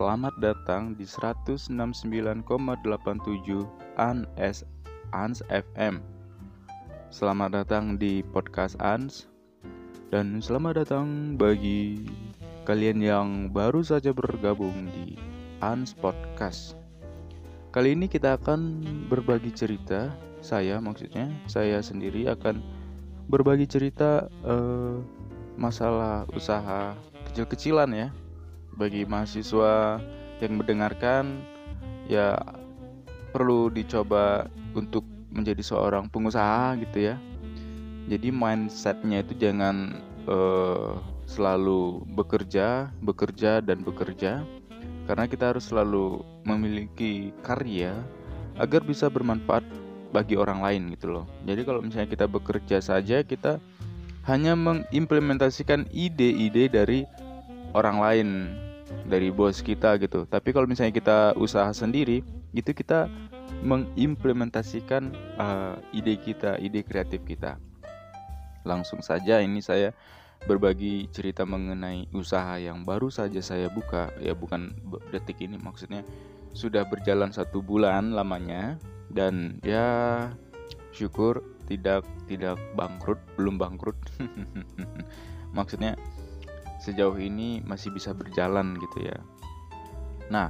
Selamat datang di 169,87 ANS ANS FM. Selamat datang di podcast ANS dan selamat datang bagi kalian yang baru saja bergabung di ANS Podcast. Kali ini kita akan berbagi cerita, saya maksudnya, saya sendiri akan berbagi cerita uh, masalah usaha kecil-kecilan ya bagi mahasiswa yang mendengarkan ya perlu dicoba untuk menjadi seorang pengusaha gitu ya. Jadi mindsetnya itu jangan uh, selalu bekerja bekerja dan bekerja. Karena kita harus selalu memiliki karya agar bisa bermanfaat bagi orang lain gitu loh. Jadi kalau misalnya kita bekerja saja kita hanya mengimplementasikan ide-ide dari orang lain dari bos kita gitu. Tapi kalau misalnya kita usaha sendiri, itu kita mengimplementasikan uh, ide kita, ide kreatif kita. Langsung saja ini saya berbagi cerita mengenai usaha yang baru saja saya buka ya bukan detik ini maksudnya sudah berjalan satu bulan lamanya dan ya syukur tidak tidak bangkrut belum bangkrut maksudnya sejauh ini masih bisa berjalan gitu ya. Nah,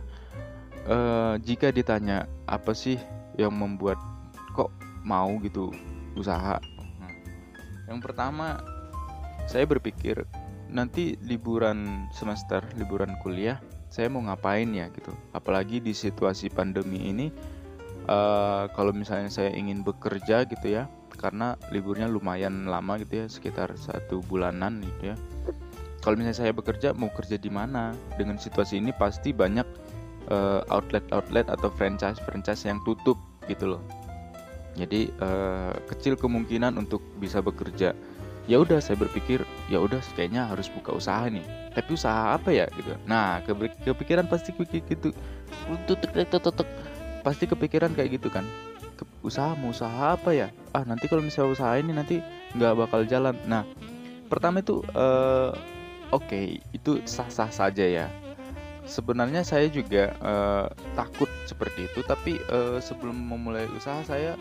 eh, jika ditanya apa sih yang membuat kok mau gitu usaha? Yang pertama saya berpikir nanti liburan semester, liburan kuliah, saya mau ngapain ya gitu. Apalagi di situasi pandemi ini, uh, kalau misalnya saya ingin bekerja gitu ya, karena liburnya lumayan lama gitu ya, sekitar satu bulanan gitu ya kalau misalnya saya bekerja mau kerja di mana? Dengan situasi ini pasti banyak uh, outlet-outlet atau franchise-franchise yang tutup gitu loh. Jadi uh, kecil kemungkinan untuk bisa bekerja. Ya udah saya berpikir ya udah kayaknya harus buka usaha nih. Tapi usaha apa ya gitu. Nah kepikiran pasti gitu. Pasti kepikiran kayak gitu kan. Usaha mau usaha apa ya? Ah nanti kalau misalnya usaha ini nanti nggak bakal jalan. Nah pertama itu uh, oke okay, itu sah-sah saja ya. Sebenarnya saya juga uh, takut seperti itu tapi uh, sebelum memulai usaha saya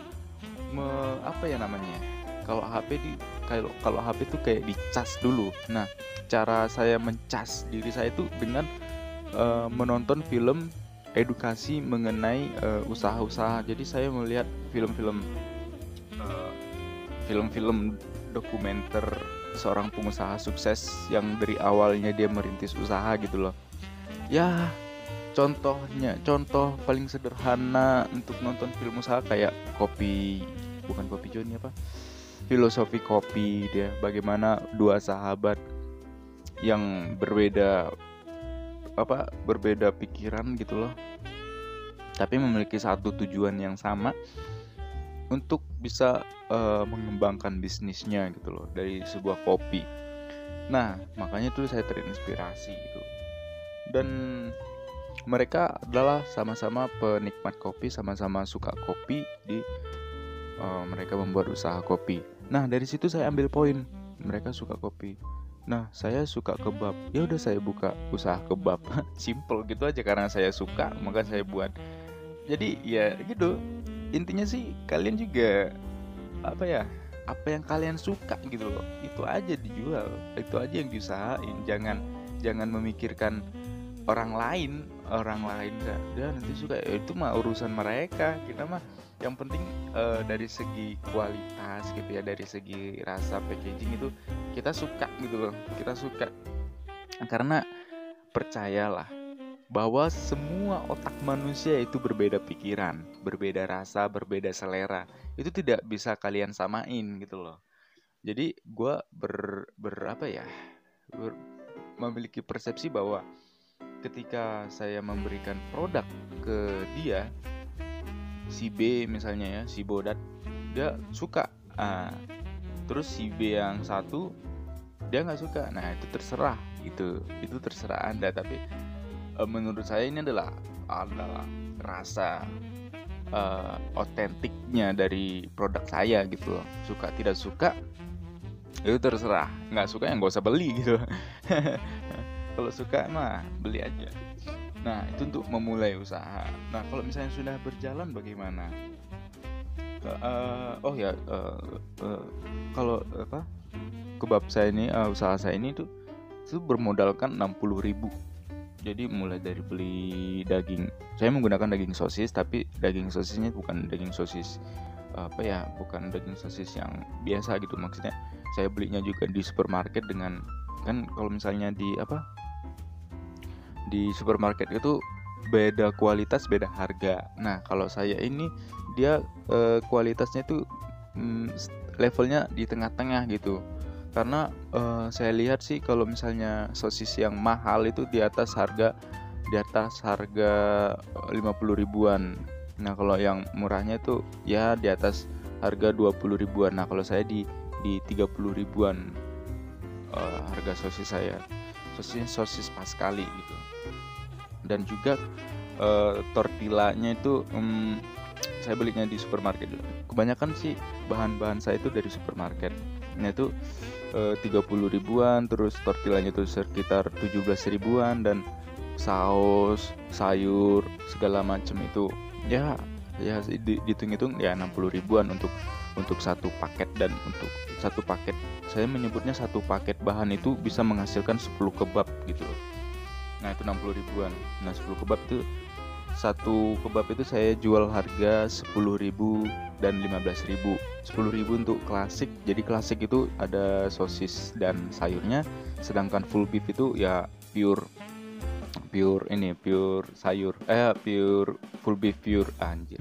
me, apa ya namanya kalau HP di kalau kalau HP itu kayak dicas dulu. Nah cara saya mencas diri saya itu dengan uh, menonton film edukasi mengenai usaha-usaha. Jadi saya melihat film-film film-film dokumenter seorang pengusaha sukses yang dari awalnya dia merintis usaha gitu loh. Ya contohnya contoh paling sederhana untuk nonton film usaha kayak kopi bukan kopi Joni apa filosofi kopi dia bagaimana dua sahabat yang berbeda apa berbeda pikiran gitu loh. Tapi memiliki satu tujuan yang sama untuk bisa uh, mengembangkan bisnisnya gitu loh dari sebuah kopi. Nah, makanya tuh saya terinspirasi gitu. Dan mereka adalah sama-sama penikmat kopi, sama-sama suka kopi di uh, mereka membuat usaha kopi. Nah, dari situ saya ambil poin. Mereka suka kopi. Nah, saya suka kebab. Ya udah saya buka usaha kebab. Simple gitu aja karena saya suka, maka saya buat. Jadi ya gitu intinya sih kalian juga apa ya apa yang kalian suka gitu loh. Itu aja dijual itu aja yang diusahain. Jangan jangan memikirkan orang lain orang lain dan nanti suka. Ya itu mah urusan mereka. Kita mah yang penting uh, dari segi kualitas gitu ya dari segi rasa packaging itu kita suka gitu loh. Kita suka. Karena percayalah bahwa semua otak manusia itu berbeda pikiran, berbeda rasa, berbeda selera. Itu tidak bisa kalian samain gitu loh. Jadi gue ber, ber apa ya, ber, memiliki persepsi bahwa ketika saya memberikan produk ke dia, si B misalnya ya, si Bodat, dia suka. Ah, terus si B yang satu dia nggak suka. Nah itu terserah, itu itu terserah anda. Tapi uh, menurut saya ini adalah adalah rasa uh, otentiknya dari produk saya gitu suka tidak suka itu terserah nggak suka yang gak usah beli gitu kalau suka mah beli aja Nah, itu untuk memulai usaha. Nah, kalau misalnya sudah berjalan bagaimana? Uh, oh ya, uh, uh, kalau apa? Kebab saya ini, uh, usaha saya ini tuh itu bermodalkan 60.000 jadi mulai dari beli daging saya menggunakan daging sosis tapi daging sosisnya bukan daging sosis apa ya bukan daging sosis yang biasa gitu. Maksudnya saya belinya juga di supermarket dengan kan kalau misalnya di apa di supermarket itu beda kualitas beda harga. Nah kalau saya ini dia eh, kualitasnya itu mm, levelnya di tengah-tengah gitu karena uh, saya lihat sih kalau misalnya sosis yang mahal itu di atas harga di atas harga 50 ribuan. Nah kalau yang murahnya itu ya di atas harga 20 ribuan. Nah kalau saya di di 30 ribuan uh, harga sosis saya. Sosis sosis pas sekali gitu. Dan juga uh, tortillanya itu um, saya belinya di supermarket kebanyakan sih bahan-bahan saya itu dari supermarket nah itu Eh, tiga puluh ribuan terus tortillanya itu sekitar 17 ribuan dan saus sayur segala macam itu. Ya ya dihitung-hitung ya 60 ribuan untuk untuk satu paket. Dan untuk satu paket saya menyebutnya satu paket bahan itu bisa menghasilkan 10 kebab gitu loh. Nah itu 60 ribuan. Nah 10 kebab itu satu kebab itu saya jual harga 10.000 dan 15.000 10.000 untuk klasik. Jadi klasik itu ada sosis dan sayurnya sedangkan full beef itu ya pure pure ini pure sayur eh pure full beef pure anjir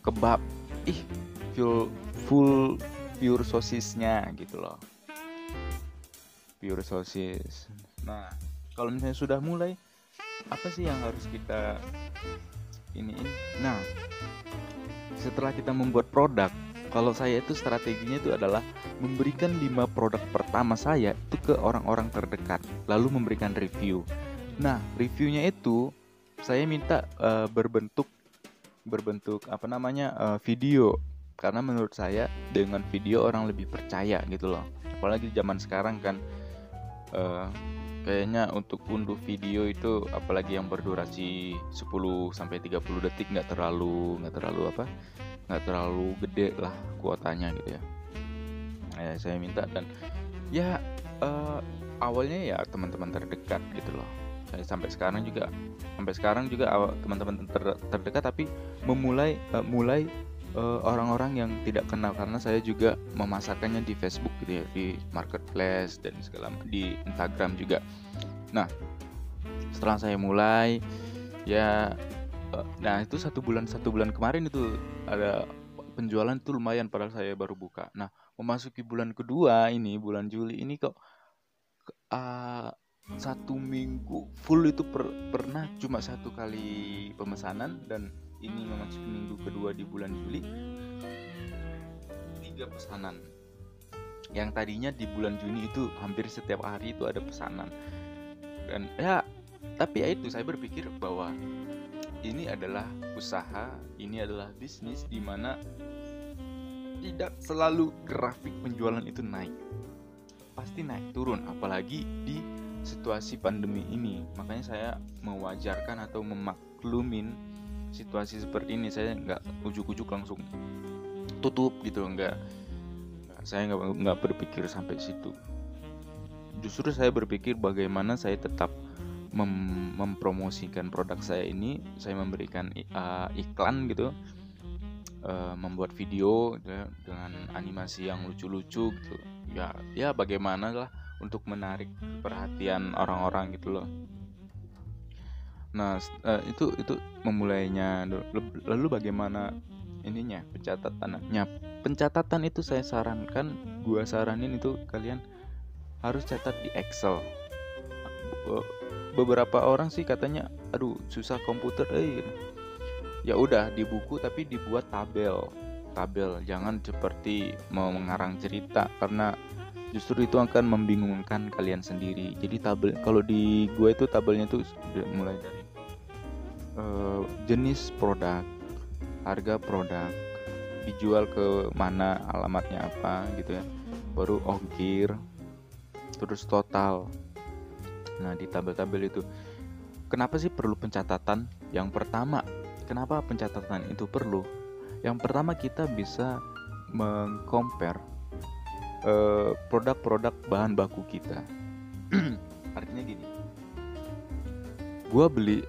kebab. Ih full full pure sosisnya gitu loh. Pure sosis. Nah kalau misalnya sudah mulai apa sih yang harus kita ini, nah setelah kita membuat produk kalau saya itu strateginya itu adalah memberikan lima produk pertama saya itu ke orang-orang terdekat lalu memberikan review. Nah reviewnya itu saya minta uh, berbentuk berbentuk apa namanya uh, video. Karena menurut saya dengan video orang lebih percaya gitu loh. Apalagi zaman sekarang kan uh, kayaknya untuk unduh video itu apalagi yang berdurasi 10 sampai 30 detik nggak terlalu nggak terlalu apa nggak terlalu gede lah kuotanya gitu ya. Ya saya minta dan ya uh, awalnya ya teman-teman terdekat gitu loh. Saya sampai sekarang juga sampai sekarang juga teman-teman ter, terdekat tapi memulai uh, mulai Eh, orang-orang uh, yang tidak kenal karena saya juga memasarkannya di Facebook gitu ya di marketplace dan segala di Instagram juga. Nah setelah saya mulai ya uh, nah itu satu bulan satu bulan kemarin itu ada penjualan itu lumayan padahal saya baru buka. Nah memasuki bulan kedua ini bulan Juli ini kok uh, satu minggu full itu per, pernah cuma satu kali pemesanan dan ini memasuki minggu kedua di bulan Juli. Tiga pesanan. Yang tadinya di bulan Juni itu hampir setiap hari itu ada pesanan. Dan ya tapi ya itu saya berpikir bahwa ini adalah usaha ini adalah bisnis di mana tidak selalu grafik penjualan itu naik. Pasti naik turun apalagi di situasi pandemi ini. Makanya saya mewajarkan atau memaklumin situasi seperti ini saya nggak ujuk-ujuk langsung tutup gitu loh nggak saya nggak nggak berpikir sampai situ. Justru saya berpikir bagaimana saya tetap mem mempromosikan produk saya ini saya memberikan uh, iklan gitu uh, membuat video gitu, dengan animasi yang lucu-lucu gitu. Ya ya bagaimana lah untuk menarik perhatian orang-orang gitu loh Nah, uh, itu itu memulainya. Lalu bagaimana ininya pencatatannya? Pencatatan itu saya sarankan, gua saranin itu kalian harus catat di Excel. Beberapa orang sih katanya, aduh susah komputer, eh. Ya udah di buku tapi dibuat tabel. Tabel, jangan seperti mau mengarang cerita karena justru itu akan membingungkan kalian sendiri. Jadi tabel kalau di gue itu tabelnya tuh mulai dari uh, jenis produk, harga produk, dijual ke mana, alamatnya apa gitu ya. Baru ongkir, terus total. Nah, di tabel-tabel itu kenapa sih perlu pencatatan? Yang pertama, kenapa pencatatan itu perlu? Yang pertama kita bisa mengcompare uh, produk-produk bahan baku kita. Artinya gini, gua beli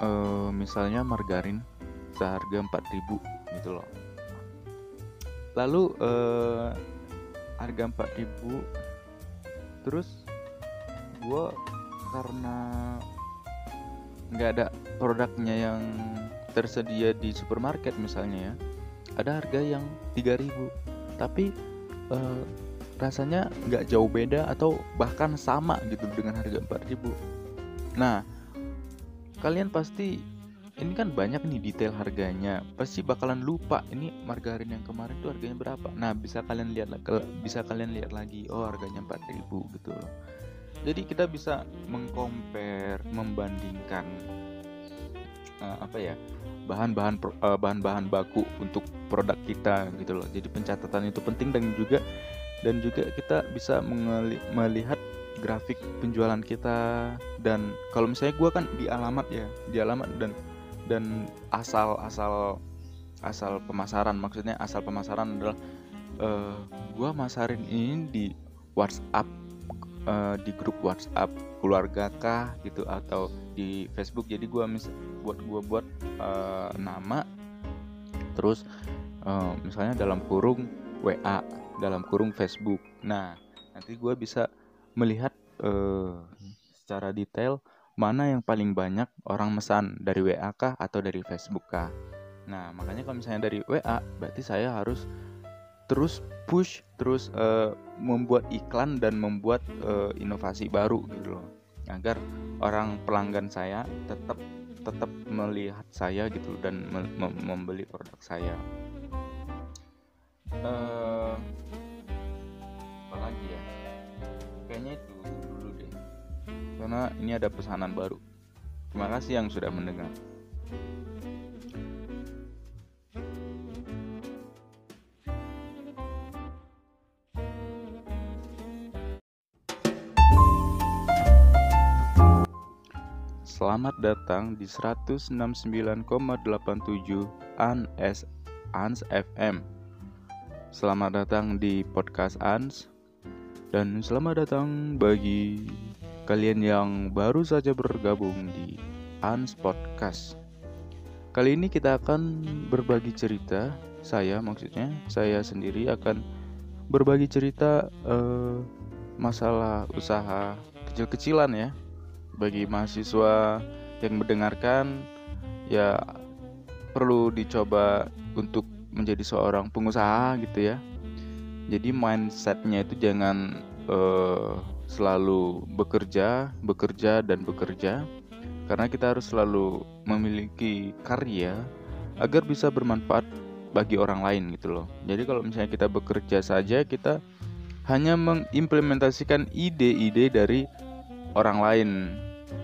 uh, misalnya margarin seharga 4000 gitu loh. Lalu uh, harga 4000 terus gua karena nggak ada produknya yang tersedia di supermarket misalnya ya ada harga yang 3000 tapi uh, rasanya nggak jauh beda atau bahkan sama gitu dengan harga 4000 nah kalian pasti ini kan banyak nih detail harganya. Pasti bakalan lupa ini margarin yang kemarin tuh harganya berapa? Nah bisa kalian lihat bisa kalian lihat lagi. Oh harganya 4000 gitu loh. Jadi kita bisa mengcompare membandingkan uh, apa ya bahan-bahan uh, bahan-bahan baku untuk produk kita gitu loh. Jadi pencatatan itu penting dan juga dan juga kita bisa melihat grafik penjualan kita. Dan kalau misalnya gue kan di alamat ya di alamat dan dan asal asal asal pemasaran maksudnya asal pemasaran adalah uh, eh, gue masarin ini di WhatsApp uh, di grup WhatsApp keluarga kah gitu atau di Facebook. Jadi gue mis buat gue buat uh, nama. Terus uh, misalnya dalam kurung WA dalam kurung Facebook. Nah nanti gue bisa melihat uh, secara detail mana yang paling banyak orang mesan dari WA kah atau dari Facebook kah. Nah makanya kalau misalnya dari WA berarti saya harus terus push terus uh, membuat iklan dan membuat uh, inovasi baru gitu loh. Agar orang pelanggan saya tetap tetap melihat saya gitu dan mem membeli produk saya. Uh, kayaknya itu dulu deh. Karena ini ada pesanan baru. Terima kasih yang sudah mendengar. Selamat datang di 169,87 ANS ANS FM. Selamat datang di podcast ANS dan selamat datang bagi kalian yang baru saja bergabung di ANS Podcast. Kali ini kita akan berbagi cerita, saya maksudnya, saya sendiri akan berbagi cerita uh, masalah usaha kecil-kecilan ya. Bagi mahasiswa yang mendengarkan ya perlu dicoba untuk menjadi seorang pengusaha gitu ya jadi mindsetnya itu jangan uh, selalu bekerja bekerja dan bekerja karena kita harus selalu memiliki karya agar bisa bermanfaat bagi orang lain gitu loh jadi kalau misalnya kita bekerja saja kita hanya mengimplementasikan ide-ide dari orang lain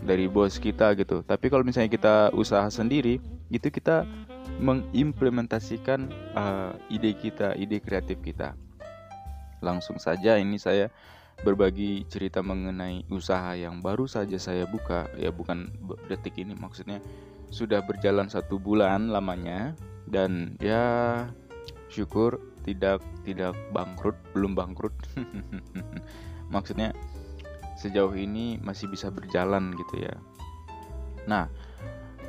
dari bos kita gitu. Tapi kalau misalnya kita usaha sendiri, itu kita mengimplementasikan uh, ide kita, ide kreatif kita. Langsung saja ini saya berbagi cerita mengenai usaha yang baru saja saya buka, ya bukan detik ini maksudnya sudah berjalan satu bulan lamanya dan ya syukur tidak tidak bangkrut, belum bangkrut. maksudnya sejauh ini masih bisa berjalan gitu ya. Nah,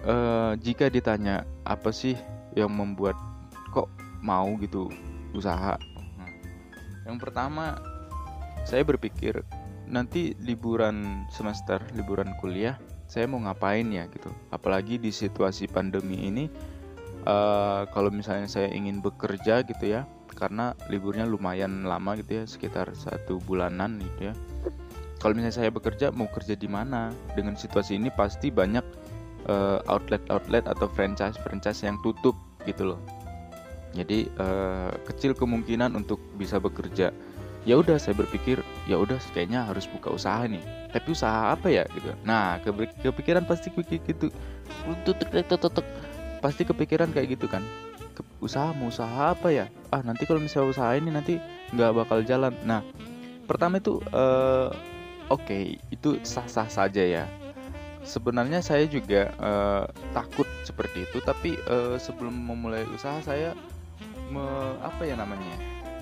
eh, jika ditanya apa sih yang membuat kok mau gitu usaha? Yang pertama saya berpikir nanti liburan semester, liburan kuliah, saya mau ngapain ya gitu. Apalagi di situasi pandemi ini, uh, kalau misalnya saya ingin bekerja gitu ya, karena liburnya lumayan lama gitu ya, sekitar satu bulanan gitu ya. Kalau misalnya saya bekerja mau kerja di mana? Dengan situasi ini pasti banyak uh, outlet-outlet atau franchise-franchise yang tutup gitu loh jadi uh, kecil kemungkinan untuk bisa bekerja. Ya udah saya berpikir ya udah kayaknya harus buka usaha nih. Tapi usaha apa ya gitu. Nah kepikiran pasti gitu. Pasti kepikiran kayak gitu kan. Usaha mau usaha apa ya? Ah nanti kalau misalnya usaha ini nanti nggak bakal jalan. Nah pertama itu uh, Oke, okay, itu sah-sah saja ya. sebenarnya saya juga uh, takut seperti itu. Tapi uh, sebelum memulai usaha saya me, apa ya namanya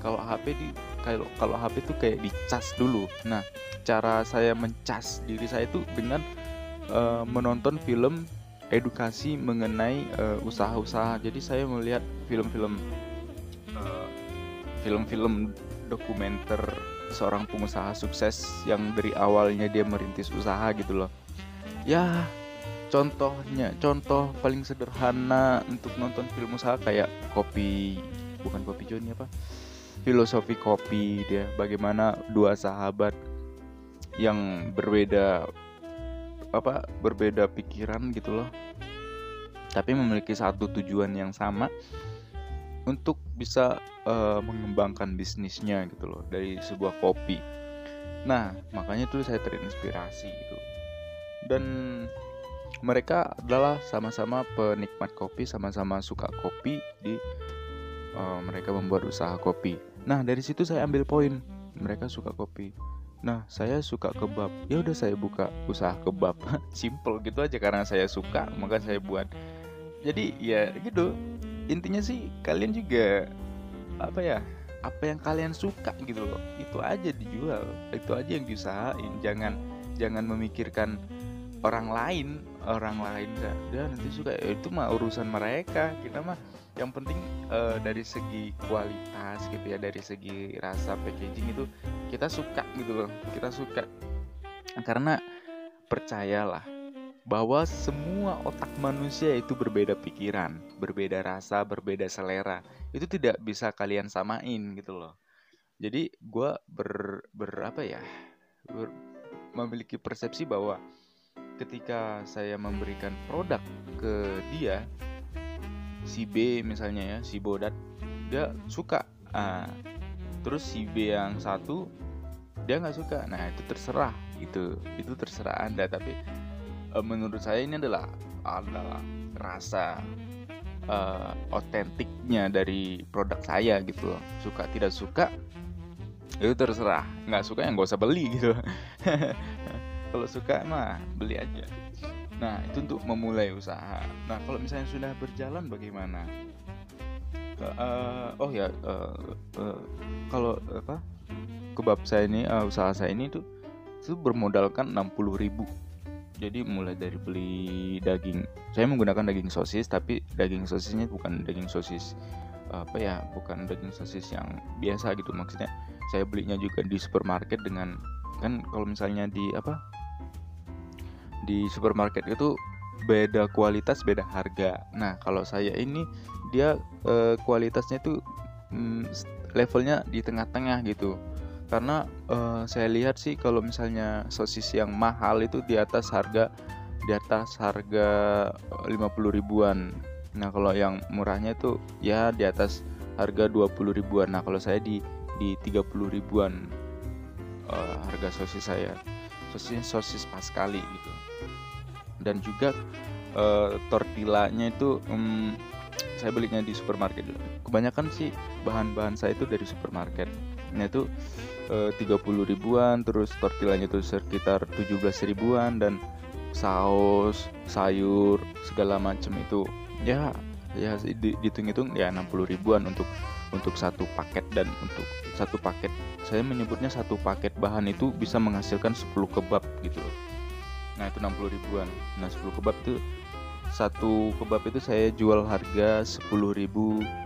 kalau HP di kalau kalau HP itu kayak dicas dulu. Nah cara saya mencas diri saya itu dengan uh, menonton film edukasi mengenai usaha-usaha. Jadi saya melihat film-film uh, film-film dokumenter seorang pengusaha sukses yang dari awalnya dia merintis usaha gitu loh. Ya contohnya contoh paling sederhana untuk nonton film usaha kayak kopi bukan kopi Joni apa? Filosofi kopi dia bagaimana dua sahabat yang berbeda apa berbeda pikiran gitu loh. Tapi memiliki satu tujuan yang sama untuk bisa uh, mengembangkan bisnisnya gitu loh dari sebuah kopi. Nah, makanya tuh saya terinspirasi gitu. Dan mereka adalah sama-sama penikmat kopi, sama-sama suka kopi di uh, mereka membuat usaha kopi. Nah dari situ saya ambil poin, mereka suka kopi. Nah saya suka kebab, ya udah saya buka usaha kebab, simple gitu aja karena saya suka maka saya buat. Jadi ya gitu, intinya sih kalian juga apa ya apa yang kalian suka gitu loh itu aja dijual itu aja yang diusahain jangan jangan memikirkan orang lain orang lain nggak dia nanti suka ya itu mah urusan mereka kita mah yang penting uh, dari segi kualitas gitu ya dari segi rasa packaging itu kita suka gitu loh kita suka karena percayalah bahwa semua otak manusia itu berbeda pikiran, berbeda rasa, berbeda selera. Itu tidak bisa kalian samain gitu loh. Jadi gue ber, ber apa ya, ber, memiliki persepsi bahwa ketika saya memberikan produk ke dia si B misalnya ya si Bodat dia suka. Ah, terus si B yang satu dia nggak suka. Nah itu terserah itu itu terserah anda. Tapi e, menurut saya ini adalah adalah rasa uh, otentiknya dari produk saya gitu loh. Suka tidak suka itu terserah. Nggak suka yang nggak usah beli gitu kalau suka mah beli aja. Nah itu untuk memulai usaha. Nah kalau misalnya sudah berjalan bagaimana? Uh, oh ya uh, uh, kalau apa kebab saya ini uh, usaha saya ini tuh itu bermodalkan 60 ribu. Jadi mulai dari beli daging. Saya menggunakan daging sosis tapi daging sosisnya bukan daging sosis apa ya bukan daging sosis yang biasa gitu. Maksudnya saya belinya juga di supermarket dengan kan kalau misalnya di apa di supermarket itu beda kualitas beda harga. Nah kalau saya ini dia e, kualitasnya itu mm, levelnya di tengah-tengah gitu. Karena e, saya lihat sih kalau misalnya sosis yang mahal itu di atas harga di atas harga 50 ribuan. Nah kalau yang murahnya itu ya di atas harga 20 ribuan. Nah kalau saya di di 30 ribuan e, harga sosis saya. Sosis sosis pas kali gitu. Dan juga uh, tortillanya itu um, saya belinya di supermarket kebanyakan sih bahan-bahan saya itu dari supermarket. Itu eh, uh, 30 ribuan terus tortillanya itu sekitar 17 ribuan dan saus sayur segala macam itu. Ya ya dihitung-hitung ya 60 ribuan untuk untuk satu paket dan untuk satu paket. Saya menyebutnya satu paket bahan itu bisa menghasilkan 10 kebab gitu loh. Nah itu 60 ribuan. Nah 10 kebab itu satu kebab itu saya jual harga 10.000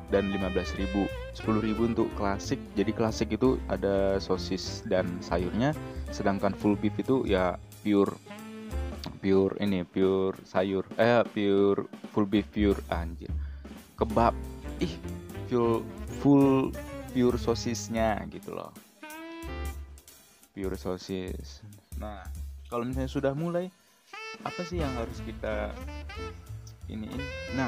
dan 15.000 10.000 untuk klasik. Jadi klasik itu ada sosis dan sayurnya sedangkan full beef itu ya pure pure ini pure sayur eh pure full beef pure anjir. Kebab ih full full pure sosisnya gitu loh. Pure sosis. Nah kalau misalnya sudah mulai apa sih yang harus kita ini nah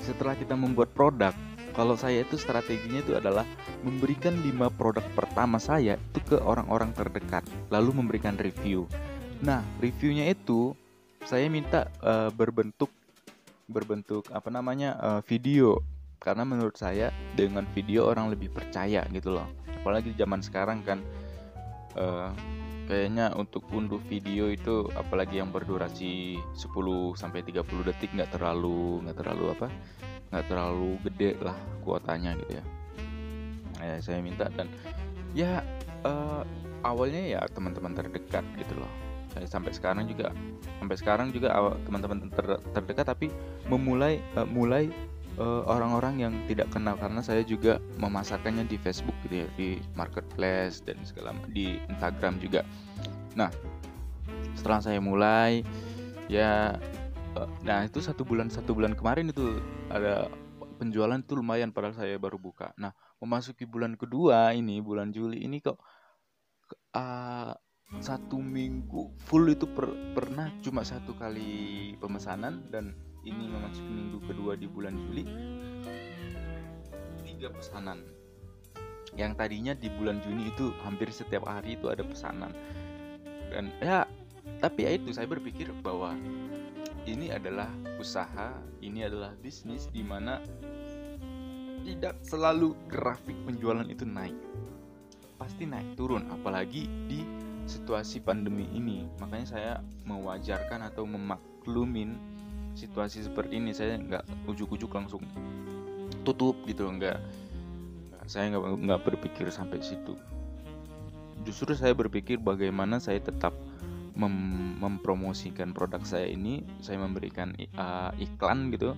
setelah kita membuat produk kalau saya itu strateginya itu adalah memberikan 5 produk pertama saya itu ke orang-orang terdekat lalu memberikan review. Nah reviewnya itu saya minta uh, berbentuk berbentuk apa namanya uh, video karena menurut saya dengan video orang lebih percaya gitu loh. Apalagi zaman sekarang kan uh, kayaknya untuk unduh video itu apalagi yang berdurasi 10 sampai 30 detik nggak terlalu nggak terlalu apa nggak terlalu gede lah kuotanya gitu ya. Ya saya minta dan ya uh, awalnya ya teman-teman terdekat gitu loh. Saya sampai sekarang juga sampai sekarang juga teman-teman ter, terdekat tapi memulai uh, mulai eh, orang-orang yang tidak kenal karena saya juga memasarkannya di Facebook gitu ya di marketplace dan segala di Instagram juga. Nah setelah saya mulai ya uh, nah itu satu bulan satu bulan kemarin itu ada penjualan itu lumayan padahal saya baru buka. Nah memasuki bulan kedua ini bulan Juli ini kok uh, satu minggu full itu per, pernah cuma satu kali pemesanan dan ini memasuki minggu kedua di bulan Juli. Tiga pesanan. Yang tadinya di bulan Juni itu hampir setiap hari itu ada pesanan. Dan ya tapi ya itu saya berpikir bahwa ini adalah usaha ini adalah bisnis di mana tidak selalu grafik penjualan itu naik. Pasti naik turun apalagi di situasi pandemi ini. Makanya saya mewajarkan atau memaklumin situasi seperti ini saya nggak ujuk-ujuk langsung tutup gitu nggak saya nggak nggak berpikir sampai situ. Justru saya berpikir bagaimana saya tetap mem mempromosikan produk saya ini saya memberikan uh, iklan gitu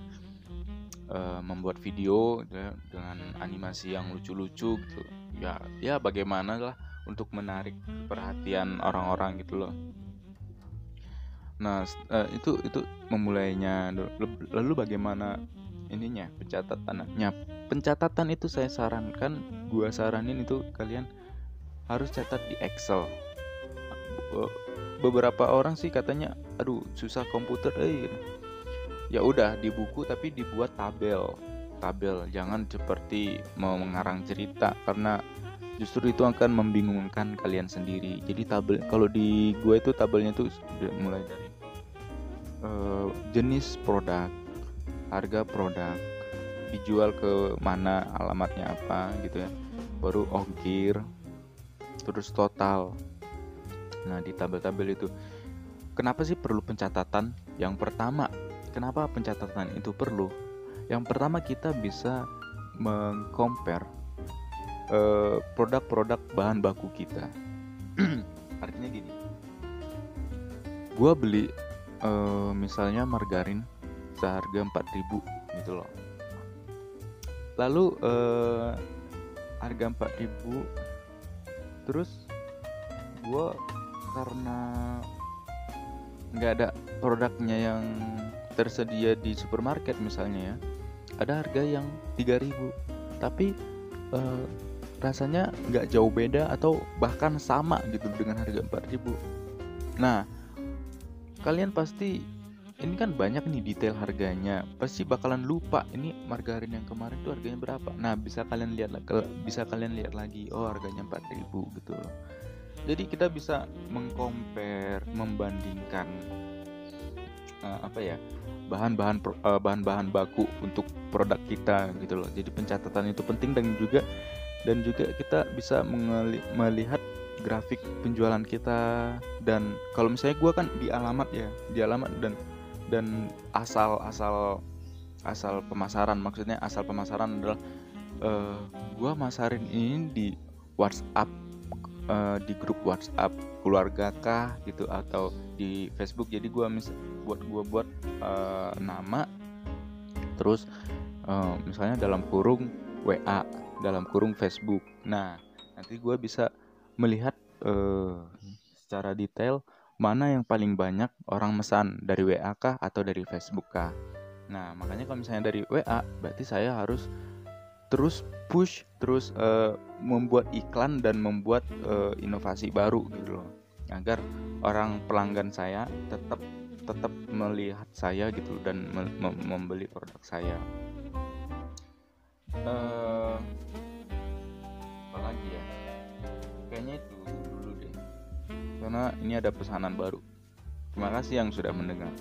uh, membuat video gitu, dengan animasi yang lucu-lucu gitu. Ya ya bagaimana lah untuk menarik perhatian orang-orang gitu loh nah uh, itu itu memulainya lalu bagaimana ininya pencatatannya pencatatan itu saya sarankan gua saranin itu kalian harus catat di Excel. Beberapa orang sih katanya aduh susah komputer eh ya udah di buku tapi dibuat tabel. Tabel jangan seperti mau mengarang cerita karena justru itu akan membingungkan kalian sendiri. Jadi tabel kalau di gue itu tabelnya tuh mulai dari uh, jenis produk harga produk dijual ke mana alamatnya apa gitu ya. Baru ongkir terus total. Nah di tabel-tabel itu kenapa sih perlu pencatatan? Yang pertama kenapa pencatatan itu perlu? Yang pertama kita bisa mengcompare Eh, produk-produk bahan baku kita. Artinya gini, gue beli uh, misalnya margarin seharga 4000 gitu loh. Lalu uh, harga 4000 terus gue karena nggak ada produknya yang tersedia di supermarket misalnya ya ada harga yang 3000 tapi uh, rasanya nggak jauh beda atau bahkan sama gitu dengan harga 4000 nah kalian pasti ini kan banyak nih detail harganya. Pasti bakalan lupa ini margarin yang kemarin tuh harganya berapa? Nah bisa kalian lihat bisa kalian lihat lagi oh harganya 4000 gitu loh. Jadi kita bisa mengcompare membandingkan uh, apa ya bahan-bahan uh, bahan-bahan baku untuk produk kita gitu loh. Jadi pencatatan itu penting dan juga dan juga kita bisa melihat grafik penjualan kita. Dan kalau misalnya gue kan di alamat ya di alamat dan dan asal asal asal pemasaran maksudnya asal pemasaran adalah uh, eh, gue masarin ini di WhatsApp uh, di grup WhatsApp keluarga kah gitu atau di Facebook. Jadi gue mis buat gue buat uh, nama. Terus uh, misalnya dalam kurung WA dalam kurung Facebook. Nah, nanti gue bisa melihat uh, secara detail mana yang paling banyak orang mesan dari WA kah atau dari Facebook kah. Nah, makanya kalau misalnya dari WA, berarti saya harus terus push, terus uh, membuat iklan dan membuat uh, inovasi baru gitu loh, agar orang pelanggan saya tetap tetap melihat saya gitu dan membeli produk saya. Uh, kayaknya itu dulu deh. Karena ini ada pesanan baru. Terima kasih yang sudah mendengar